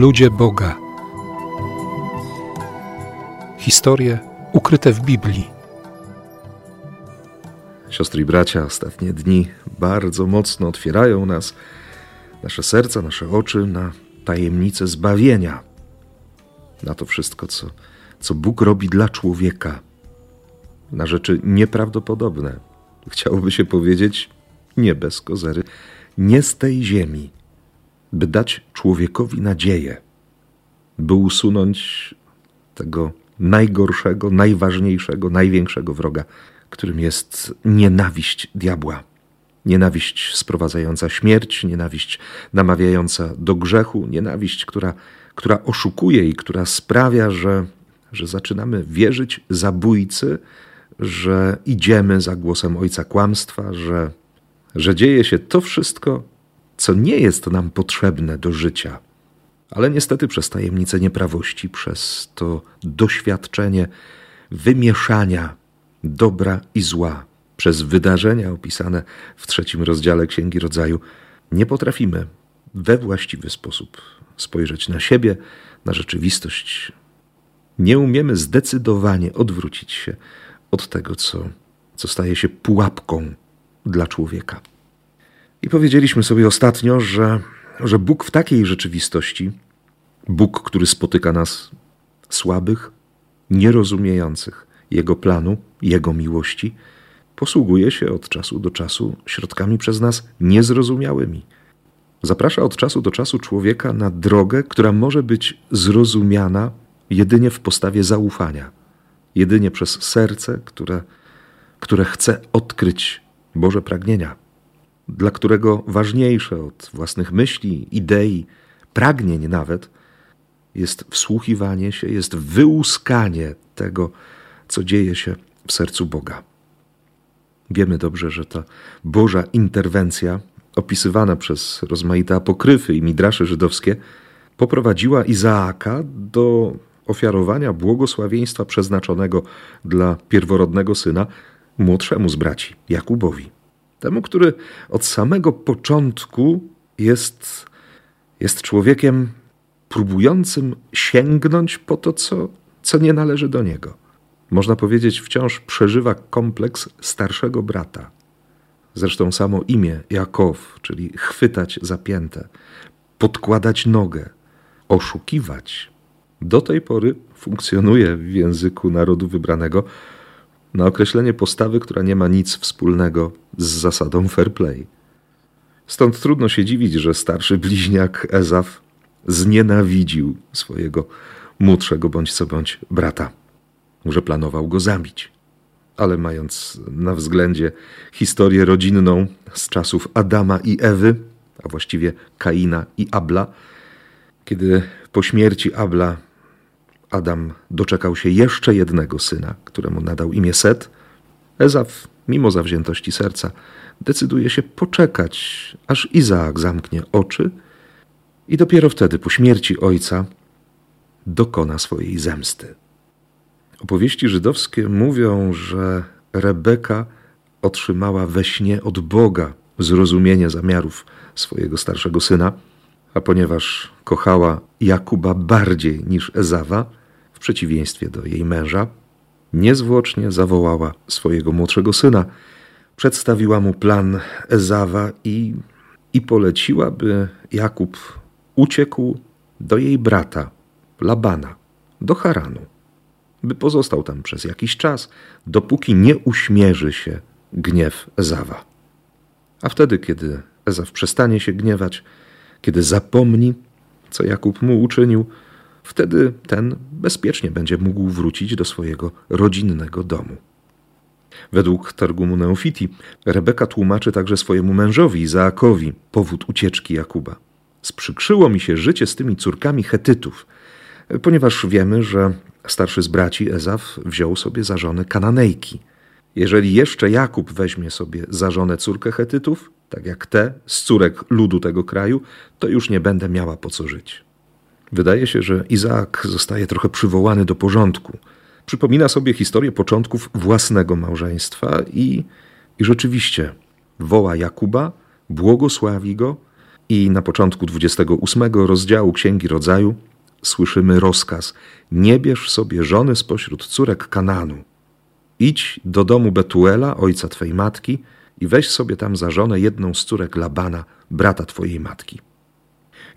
Ludzie Boga. Historie ukryte w Biblii. Siostry i bracia, ostatnie dni bardzo mocno otwierają nas, nasze serca, nasze oczy na tajemnicę zbawienia, na to wszystko, co, co Bóg robi dla człowieka, na rzeczy nieprawdopodobne. Chciałoby się powiedzieć, nie bez kozery, nie z tej ziemi by dać człowiekowi nadzieję, by usunąć tego najgorszego, najważniejszego, największego wroga, którym jest nienawiść diabła. Nienawiść sprowadzająca śmierć, nienawiść namawiająca do grzechu, nienawiść, która, która oszukuje i która sprawia, że, że zaczynamy wierzyć zabójcy, że idziemy za głosem ojca kłamstwa, że, że dzieje się to wszystko, co nie jest nam potrzebne do życia. Ale niestety przez tajemnicę nieprawości, przez to doświadczenie wymieszania dobra i zła, przez wydarzenia opisane w trzecim rozdziale Księgi Rodzaju, nie potrafimy we właściwy sposób spojrzeć na siebie, na rzeczywistość. Nie umiemy zdecydowanie odwrócić się od tego, co, co staje się pułapką dla człowieka. I powiedzieliśmy sobie ostatnio, że, że Bóg w takiej rzeczywistości, Bóg, który spotyka nas słabych, nierozumiejących Jego planu, Jego miłości, posługuje się od czasu do czasu środkami przez nas niezrozumiałymi. Zaprasza od czasu do czasu człowieka na drogę, która może być zrozumiana jedynie w postawie zaufania, jedynie przez serce, które, które chce odkryć Boże pragnienia dla którego ważniejsze od własnych myśli, idei, pragnień nawet, jest wsłuchiwanie się, jest wyłuskanie tego, co dzieje się w sercu Boga. Wiemy dobrze, że ta Boża interwencja, opisywana przez rozmaite apokryfy i midrasze żydowskie, poprowadziła Izaaka do ofiarowania błogosławieństwa przeznaczonego dla pierworodnego syna młodszemu z braci, Jakubowi. Temu, który od samego początku jest, jest człowiekiem próbującym sięgnąć po to, co, co nie należy do niego. Można powiedzieć, wciąż przeżywa kompleks starszego brata. Zresztą samo imię Jakow, czyli chwytać zapięte, podkładać nogę, oszukiwać, do tej pory funkcjonuje w języku narodu wybranego na określenie postawy, która nie ma nic wspólnego z zasadą fair play. Stąd trudno się dziwić, że starszy bliźniak Ezaf znienawidził swojego młodszego bądź co bądź brata, że planował go zabić. Ale mając na względzie historię rodzinną z czasów Adama i Ewy, a właściwie Kaina i Abla, kiedy po śmierci Abla Adam doczekał się jeszcze jednego syna, któremu nadał imię Set. Ezaf, mimo zawziętości serca, decyduje się poczekać, aż Izaak zamknie oczy i dopiero wtedy, po śmierci ojca, dokona swojej zemsty. Opowieści żydowskie mówią, że Rebeka otrzymała we śnie od Boga zrozumienie zamiarów swojego starszego syna, a ponieważ kochała Jakuba bardziej niż Ezawa, w przeciwieństwie do jej męża, niezwłocznie zawołała swojego młodszego syna, przedstawiła mu plan Ezawa i, i poleciła, by Jakub uciekł do jej brata Labana, do Haranu, by pozostał tam przez jakiś czas, dopóki nie uśmierzy się gniew Ezawa. A wtedy, kiedy Ezaw przestanie się gniewać, kiedy zapomni, co Jakub mu uczynił, Wtedy ten bezpiecznie będzie mógł wrócić do swojego rodzinnego domu. Według Targumu Neofiti Rebeka tłumaczy także swojemu mężowi Izaakowi powód ucieczki Jakuba. Sprzykrzyło mi się życie z tymi córkami Hetytów, ponieważ wiemy, że starszy z braci Ezaf wziął sobie za żonę Kananejki. Jeżeli jeszcze Jakub weźmie sobie za żonę córkę Hetytów, tak jak te z córek ludu tego kraju, to już nie będę miała po co żyć. Wydaje się, że Izaak zostaje trochę przywołany do porządku. Przypomina sobie historię początków własnego małżeństwa i, i rzeczywiście woła Jakuba, błogosławi go I na początku 28 rozdziału Księgi Rodzaju słyszymy rozkaz: Nie bierz sobie żony spośród córek Kananu. Idź do domu Betuela, ojca twej matki, i weź sobie tam za żonę jedną z córek Labana, brata twojej matki.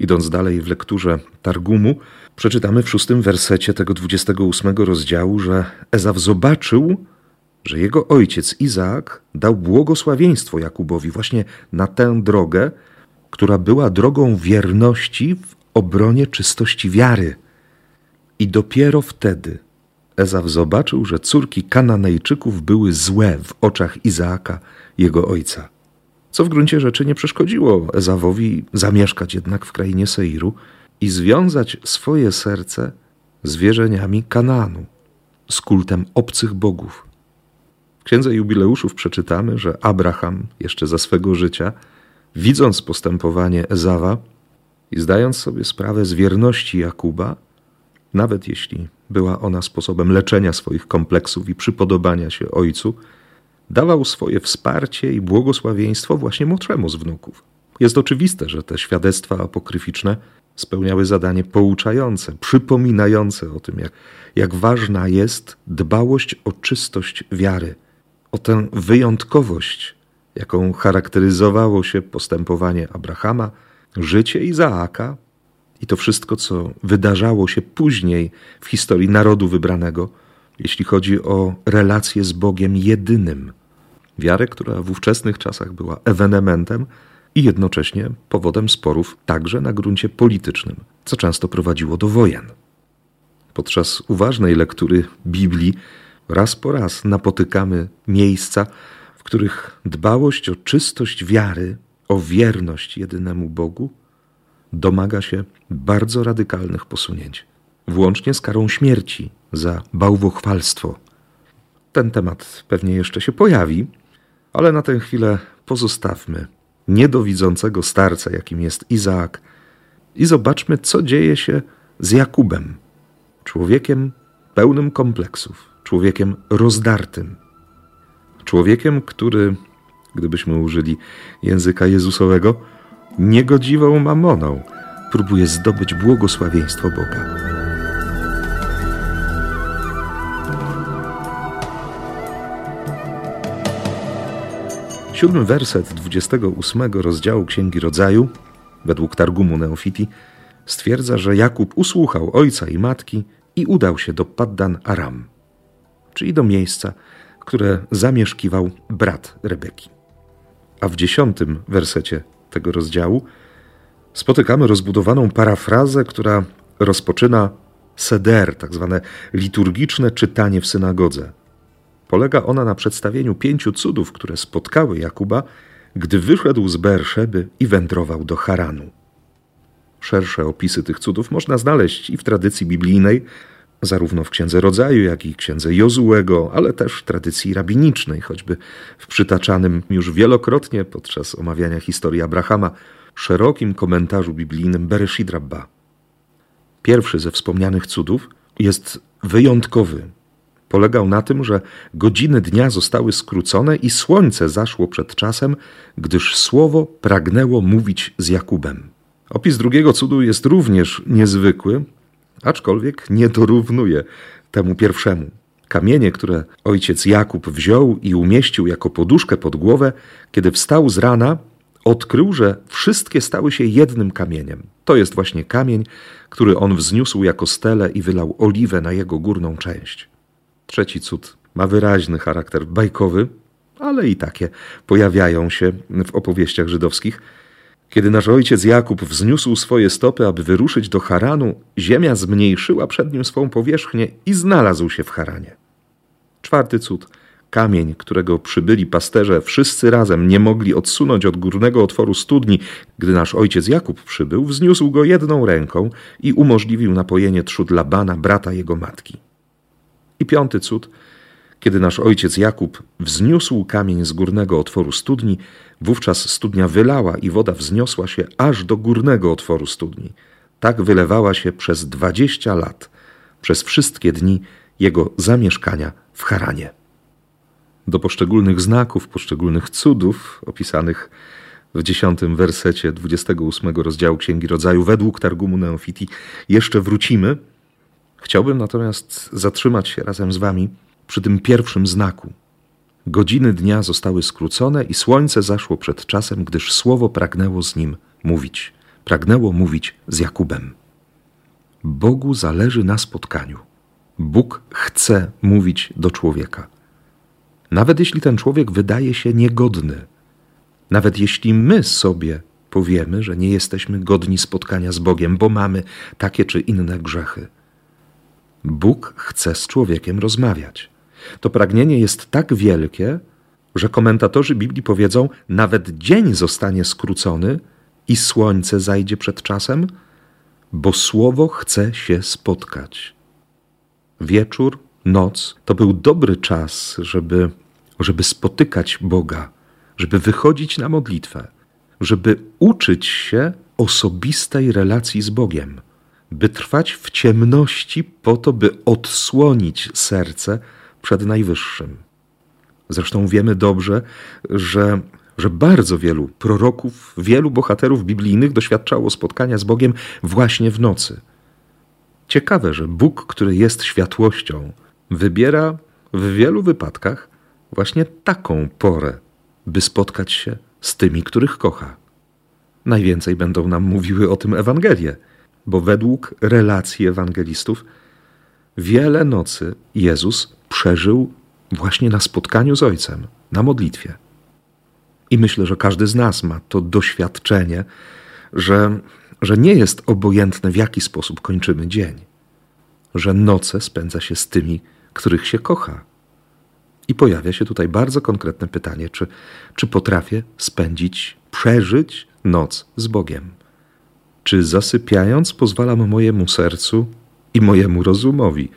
Idąc dalej w lekturze Targumu, przeczytamy w szóstym wersecie tego 28 rozdziału, że Ezaw zobaczył, że jego ojciec Izaak dał błogosławieństwo Jakubowi właśnie na tę drogę, która była drogą wierności w obronie czystości wiary. I dopiero wtedy Ezaw zobaczył, że córki Kananejczyków były złe w oczach Izaaka, jego ojca. Co w gruncie rzeczy nie przeszkodziło Ezawowi zamieszkać jednak w krainie Seiru i związać swoje serce z wierzeniami Kananu, z kultem obcych bogów. W Księdze Jubileuszów przeczytamy, że Abraham jeszcze za swego życia, widząc postępowanie Ezawa i zdając sobie sprawę z wierności Jakuba, nawet jeśli była ona sposobem leczenia swoich kompleksów i przypodobania się ojcu, dawał swoje wsparcie i błogosławieństwo właśnie młodszemu z wnuków. Jest oczywiste, że te świadectwa apokryficzne spełniały zadanie pouczające, przypominające o tym, jak, jak ważna jest dbałość o czystość wiary, o tę wyjątkowość, jaką charakteryzowało się postępowanie Abrahama, życie Izaaka i to wszystko, co wydarzało się później w historii narodu wybranego, jeśli chodzi o relacje z Bogiem jedynym. Wiarę, która w ówczesnych czasach była ewenementem i jednocześnie powodem sporów także na gruncie politycznym, co często prowadziło do wojen. Podczas uważnej lektury Biblii raz po raz napotykamy miejsca, w których dbałość o czystość wiary, o wierność jedynemu Bogu domaga się bardzo radykalnych posunięć, włącznie z karą śmierci za bałwochwalstwo. Ten temat pewnie jeszcze się pojawi, ale na tę chwilę pozostawmy niedowidzącego starca, jakim jest Izaak, i zobaczmy, co dzieje się z Jakubem, człowiekiem pełnym kompleksów, człowiekiem rozdartym, człowiekiem, który, gdybyśmy użyli języka Jezusowego, niegodziwą mamoną próbuje zdobyć błogosławieństwo Boga. Siódmy werset 28 rozdziału Księgi Rodzaju, według Targumu Neofiti, stwierdza, że Jakub usłuchał ojca i matki i udał się do Paddan Aram, czyli do miejsca, które zamieszkiwał brat Rebeki. A w dziesiątym wersecie tego rozdziału spotykamy rozbudowaną parafrazę, która rozpoczyna seder, tak zwane liturgiczne czytanie w synagodze. Polega ona na przedstawieniu pięciu cudów, które spotkały Jakuba, gdy wyszedł z Berszeby i wędrował do Haranu. Szersze opisy tych cudów można znaleźć i w tradycji biblijnej, zarówno w Księdze Rodzaju, jak i Księdze Jozułego, ale też w tradycji rabinicznej, choćby w przytaczanym już wielokrotnie podczas omawiania historii Abrahama szerokim komentarzu biblijnym Bereshit Rabba. Pierwszy ze wspomnianych cudów jest wyjątkowy. Polegał na tym, że godziny dnia zostały skrócone i słońce zaszło przed czasem, gdyż słowo pragnęło mówić z Jakubem. Opis drugiego cudu jest również niezwykły, aczkolwiek nie dorównuje temu pierwszemu. Kamienie, które ojciec Jakub wziął i umieścił jako poduszkę pod głowę, kiedy wstał z rana, odkrył, że wszystkie stały się jednym kamieniem. To jest właśnie kamień, który on wzniósł jako stele i wylał oliwę na jego górną część. Trzeci cud ma wyraźny charakter bajkowy, ale i takie pojawiają się w opowieściach żydowskich. Kiedy nasz ojciec Jakub wzniósł swoje stopy, aby wyruszyć do Haranu, ziemia zmniejszyła przed nim swą powierzchnię i znalazł się w Haranie. Czwarty cud. Kamień, którego przybyli pasterze wszyscy razem nie mogli odsunąć od górnego otworu studni, gdy nasz ojciec Jakub przybył, wzniósł go jedną ręką i umożliwił napojenie trzód Labana, brata jego matki. I piąty cud. Kiedy nasz ojciec Jakub wzniósł kamień z górnego otworu studni, wówczas studnia wylała i woda wzniosła się aż do górnego otworu studni. Tak wylewała się przez dwadzieścia lat, przez wszystkie dni jego zamieszkania w Haranie. Do poszczególnych znaków, poszczególnych cudów opisanych w dziesiątym wersecie 28 rozdziału Księgi Rodzaju według Targumu Neofiti jeszcze wrócimy. Chciałbym natomiast zatrzymać się razem z wami przy tym pierwszym znaku. Godziny dnia zostały skrócone i słońce zaszło przed czasem, gdyż słowo pragnęło z nim mówić. Pragnęło mówić z Jakubem. Bogu zależy na spotkaniu. Bóg chce mówić do człowieka. Nawet jeśli ten człowiek wydaje się niegodny, nawet jeśli my sobie powiemy, że nie jesteśmy godni spotkania z Bogiem, bo mamy takie czy inne grzechy. Bóg chce z człowiekiem rozmawiać. To pragnienie jest tak wielkie, że komentatorzy Biblii powiedzą, nawet dzień zostanie skrócony i słońce zajdzie przed czasem, bo słowo chce się spotkać. Wieczór, noc to był dobry czas, żeby, żeby spotykać Boga, żeby wychodzić na modlitwę, żeby uczyć się osobistej relacji z Bogiem, by trwać w ciemności po to, by odsłonić serce przed Najwyższym. Zresztą wiemy dobrze, że, że bardzo wielu proroków, wielu bohaterów biblijnych doświadczało spotkania z Bogiem właśnie w nocy. Ciekawe, że Bóg, który jest światłością, wybiera w wielu wypadkach właśnie taką porę, by spotkać się z tymi, których kocha. Najwięcej będą nam mówiły o tym Ewangelie, bo według relacji ewangelistów wiele nocy Jezus przeżył właśnie na spotkaniu z Ojcem, na modlitwie. I myślę, że każdy z nas ma to doświadczenie, że, że nie jest obojętne, w jaki sposób kończymy dzień, że noce spędza się z tymi, których się kocha. I pojawia się tutaj bardzo konkretne pytanie, czy, czy potrafię spędzić, przeżyć noc z Bogiem? Czy zasypiając pozwalam mojemu sercu i mojemu rozumowi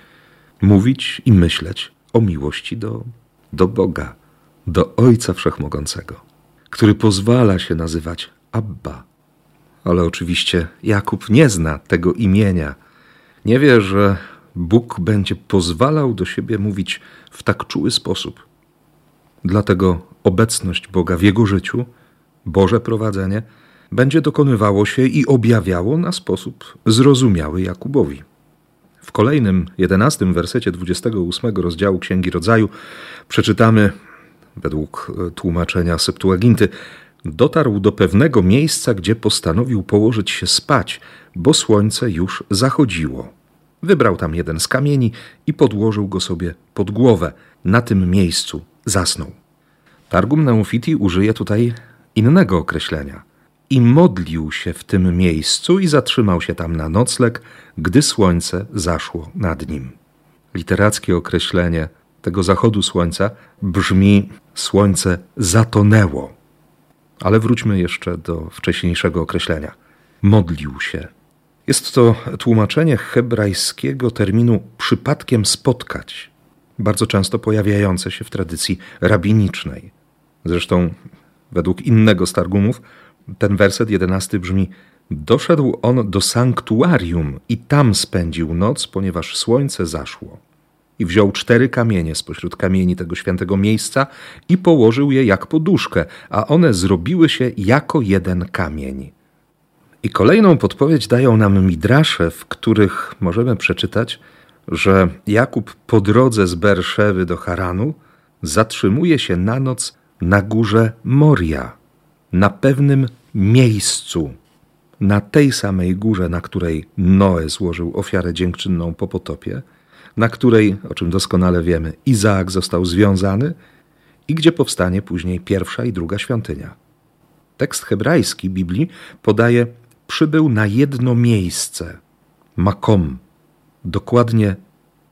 mówić i myśleć o miłości do, do Boga, do Ojca Wszechmogącego, który pozwala się nazywać Abba. Ale oczywiście Jakub nie zna tego imienia. Nie wie, że Bóg będzie pozwalał do siebie mówić w tak czuły sposób. Dlatego obecność Boga w jego życiu, Boże prowadzenie, będzie dokonywało się i objawiało na sposób zrozumiały Jakubowi. W kolejnym, jedenastym wersecie 28 rozdziału Księgi Rodzaju przeczytamy, według e, tłumaczenia Septuaginty, dotarł do pewnego miejsca, gdzie postanowił położyć się spać, bo słońce już zachodziło. Wybrał tam jeden z kamieni i podłożył go sobie pod głowę. Na tym miejscu zasnął. Targum Neufiti użyje tutaj innego określenia. I modlił się w tym miejscu i zatrzymał się tam na nocleg, gdy słońce zaszło nad nim. Literackie określenie tego zachodu słońca brzmi: Słońce zatonęło. Ale wróćmy jeszcze do wcześniejszego określenia. Modlił się. Jest to tłumaczenie hebrajskiego terminu przypadkiem spotkać, bardzo często pojawiające się w tradycji rabinicznej. Zresztą, według innego z targumów, ten werset jedenasty brzmi: Doszedł on do sanktuarium i tam spędził noc, ponieważ słońce zaszło. I wziął cztery kamienie spośród kamieni tego świętego miejsca i położył je jak poduszkę, a one zrobiły się jako jeden kamień. I kolejną podpowiedź dają nam midrasze, w których możemy przeczytać, że Jakub po drodze z Berszewy do Haranu zatrzymuje się na noc na górze Moria, na pewnym miejscu, na tej samej górze, na której Noe złożył ofiarę dziękczynną po potopie, na której, o czym doskonale wiemy, Izaak został związany i gdzie powstanie później pierwsza i druga świątynia. Tekst hebrajski Biblii podaje przybył na jedno miejsce, makom. Dokładnie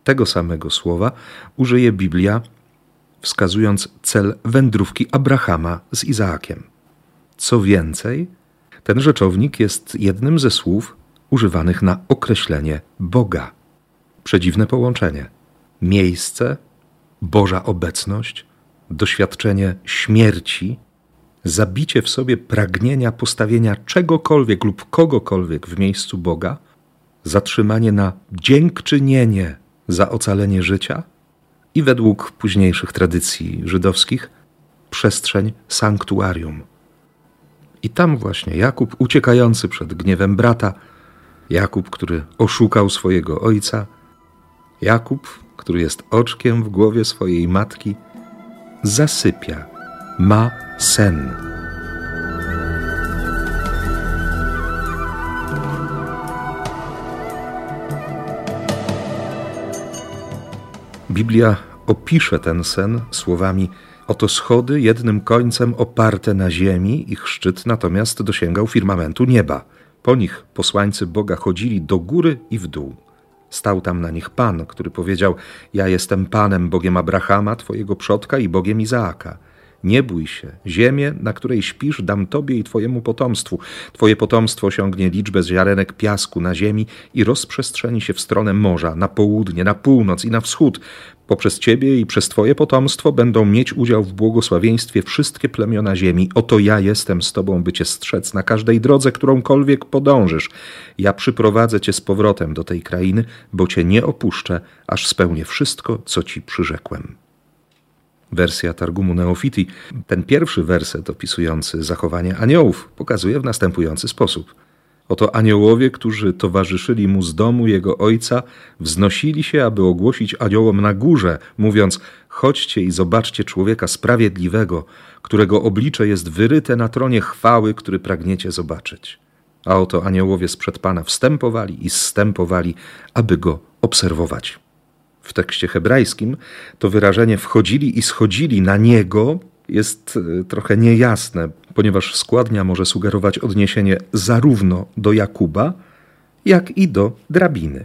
tego samego słowa użyje Biblia, wskazując cel wędrówki Abrahama z Izaakiem. Co więcej, ten rzeczownik jest jednym ze słów używanych na określenie Boga. Przedziwne połączenie. Miejsce, Boża obecność, doświadczenie śmierci zabicie w sobie pragnienia postawienia czegokolwiek lub kogokolwiek w miejscu Boga, zatrzymanie na dziękczynienie za ocalenie życia i według późniejszych tradycji żydowskich przestrzeń sanktuarium. I tam właśnie Jakub, uciekający przed gniewem brata, Jakub, który oszukał swojego ojca, Jakub, który jest oczkiem w głowie swojej matki, zasypia, ma sen. Biblia opisze ten sen słowami: Oto schody jednym końcem oparte na ziemi, ich szczyt natomiast dosięgał firmamentu nieba. Po nich posłańcy Boga chodzili do góry i w dół. Stał tam na nich Pan, który powiedział: Ja jestem Panem, Bogiem Abrahama, Twojego przodka i Bogiem Izaaka. Nie bój się, ziemię, na której śpisz, dam Tobie i Twojemu potomstwu. Twoje potomstwo osiągnie liczbę ziarenek piasku na ziemi i rozprzestrzeni się w stronę morza, na południe, na północ i na wschód. Poprzez Ciebie i przez Twoje potomstwo będą mieć udział w błogosławieństwie wszystkie plemiona ziemi. Oto ja jestem z Tobą, by Cię strzec na każdej drodze, którąkolwiek podążysz. Ja przyprowadzę Cię z powrotem do tej krainy, bo Cię nie opuszczę, aż spełnię wszystko, co Ci przyrzekłem wersja Targumu Neofiti, ten pierwszy werset opisujący zachowanie aniołów pokazuje w następujący sposób. Oto aniołowie, którzy towarzyszyli mu z domu jego ojca, wznosili się, aby ogłosić aniołom na górze, mówiąc: Chodźcie i zobaczcie człowieka sprawiedliwego, którego oblicze jest wyryte na tronie chwały, który pragniecie zobaczyć. A oto aniołowie sprzed Pana wstępowali i zstępowali, aby go obserwować w tekście hebrajskim, to wyrażenie wchodzili i schodzili na niego jest e, trochę niejasne, ponieważ składnia może sugerować odniesienie zarówno do Jakuba, jak i do drabiny.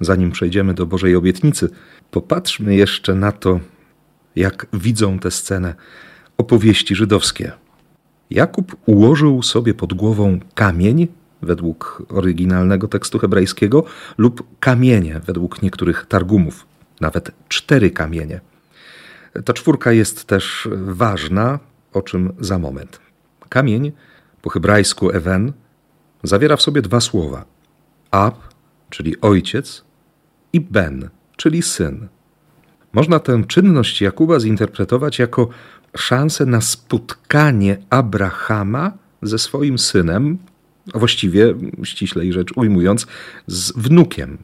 Zanim przejdziemy do Bożej obietnicy, popatrzmy jeszcze na to, jak widzą tę scenę opowieści żydowskie. Jakub ułożył sobie pod głową kamień według oryginalnego tekstu hebrajskiego, lub kamienie według niektórych targumów, nawet cztery kamienie. Ta czwórka jest też ważna, o czym za moment. Kamień, po hebrajsku ewen, zawiera w sobie dwa słowa: ab, czyli ojciec, i ben, czyli syn. Można tę czynność Jakuba zinterpretować jako szansę na spotkanie Abrahama ze swoim synem, a właściwie, ściślej rzecz ujmując, z wnukiem.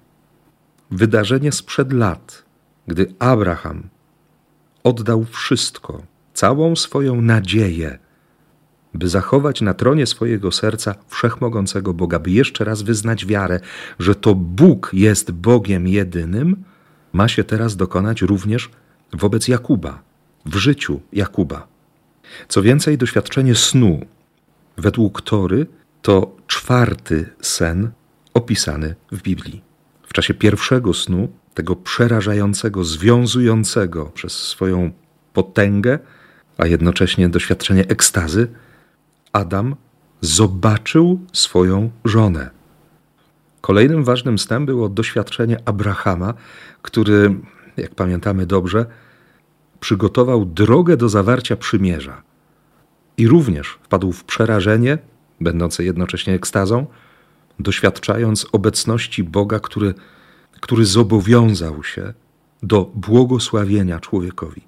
Wydarzenie sprzed lat, gdy Abraham oddał wszystko, całą swoją nadzieję, by zachować na tronie swojego serca wszechmogącego Boga, by jeszcze raz wyznać wiarę, że to Bóg jest Bogiem jedynym, ma się teraz dokonać również wobec Jakuba, w życiu Jakuba. Co więcej, doświadczenie snu, według Tory to czwarty sen opisany w Biblii. W czasie pierwszego snu, tego przerażającego, związującego przez swoją potęgę, a jednocześnie doświadczenie ekstazy, Adam zobaczył swoją żonę. Kolejnym ważnym snem było doświadczenie Abrahama, który, jak pamiętamy dobrze, przygotował drogę do zawarcia przymierza. I również wpadł w przerażenie będące jednocześnie ekstazą, doświadczając obecności Boga, który, który zobowiązał się do błogosławienia człowiekowi.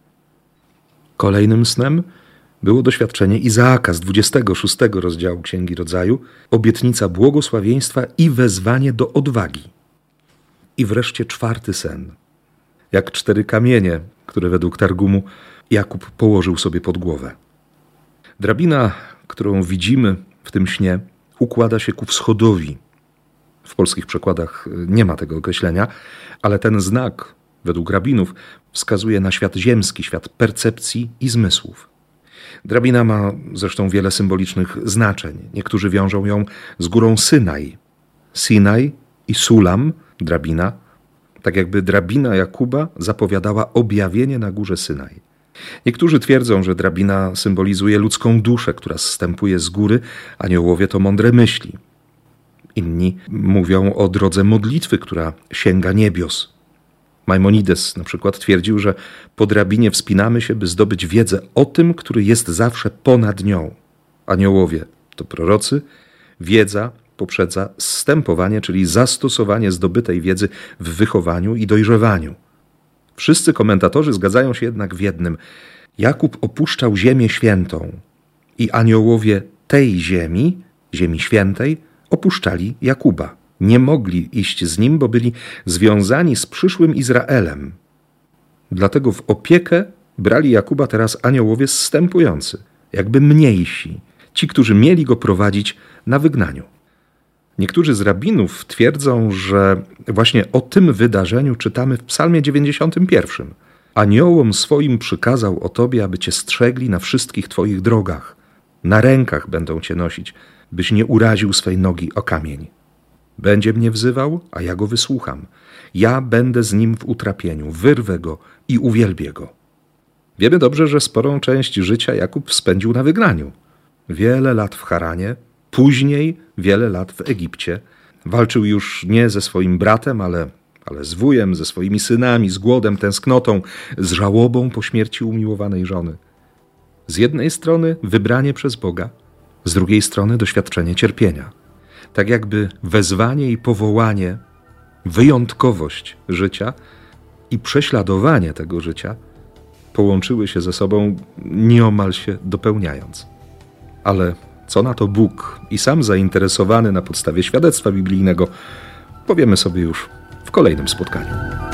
Kolejnym snem było doświadczenie Izaaka z 26 rozdziału Księgi Rodzaju, obietnica błogosławieństwa i wezwanie do odwagi. I wreszcie czwarty sen. Jak cztery kamienie, które według Targumu Jakub położył sobie pod głowę. Drabina, którą widzimy w tym śnie układa się ku wschodowi. W polskich przekładach y, nie ma tego określenia, ale ten znak, według rabinów, wskazuje na świat ziemski, świat percepcji i zmysłów. Drabina ma zresztą wiele symbolicznych znaczeń. Niektórzy wiążą ją z górą Synaj. Sinaj i Sulam, drabina, tak jakby drabina Jakuba zapowiadała objawienie na górze Synaj. Niektórzy twierdzą, że drabina symbolizuje ludzką duszę, która zstępuje z góry, aniołowie to mądre myśli. Inni mówią o drodze modlitwy, która sięga niebios. Maimonides na przykład twierdził, że po drabinie wspinamy się, by zdobyć wiedzę o tym, który jest zawsze ponad nią. Aniołowie to prorocy, wiedza poprzedza zstępowanie, czyli zastosowanie zdobytej wiedzy w wychowaniu i dojrzewaniu. Wszyscy komentatorzy zgadzają się jednak w jednym. Jakub opuszczał Ziemię Świętą i aniołowie tej ziemi, ziemi świętej, opuszczali Jakuba. Nie mogli iść z nim, bo byli związani z przyszłym Izraelem. Dlatego w opiekę brali Jakuba teraz aniołowie zstępujący, jakby mniejsi, ci, którzy mieli go prowadzić na wygnaniu. Niektórzy z rabinów twierdzą, że właśnie o tym wydarzeniu czytamy w Psalmie 91. Aniołom swoim przykazał o tobie, aby cię strzegli na wszystkich twoich drogach. Na rękach będą cię nosić, byś nie uraził swej nogi o kamień. Będzie mnie wzywał, a ja go wysłucham. Ja będę z nim w utrapieniu, wyrwę go i uwielbię go. Wiemy dobrze, że sporą część życia Jakub spędził na wygnaniu. Wiele lat w Haranie, później wiele lat w Egipcie. Walczył już nie ze swoim bratem, ale, ale z wujem, ze swoimi synami, z głodem, tęsknotą, z żałobą po śmierci umiłowanej żony. Z jednej strony wybranie przez Boga, z drugiej strony doświadczenie cierpienia. Tak jakby wezwanie i powołanie, wyjątkowość życia i prześladowanie tego życia połączyły się ze sobą, nieomal się dopełniając. Ale co na to Bóg i sam zainteresowany na podstawie świadectwa biblijnego, powiemy sobie już w kolejnym spotkaniu.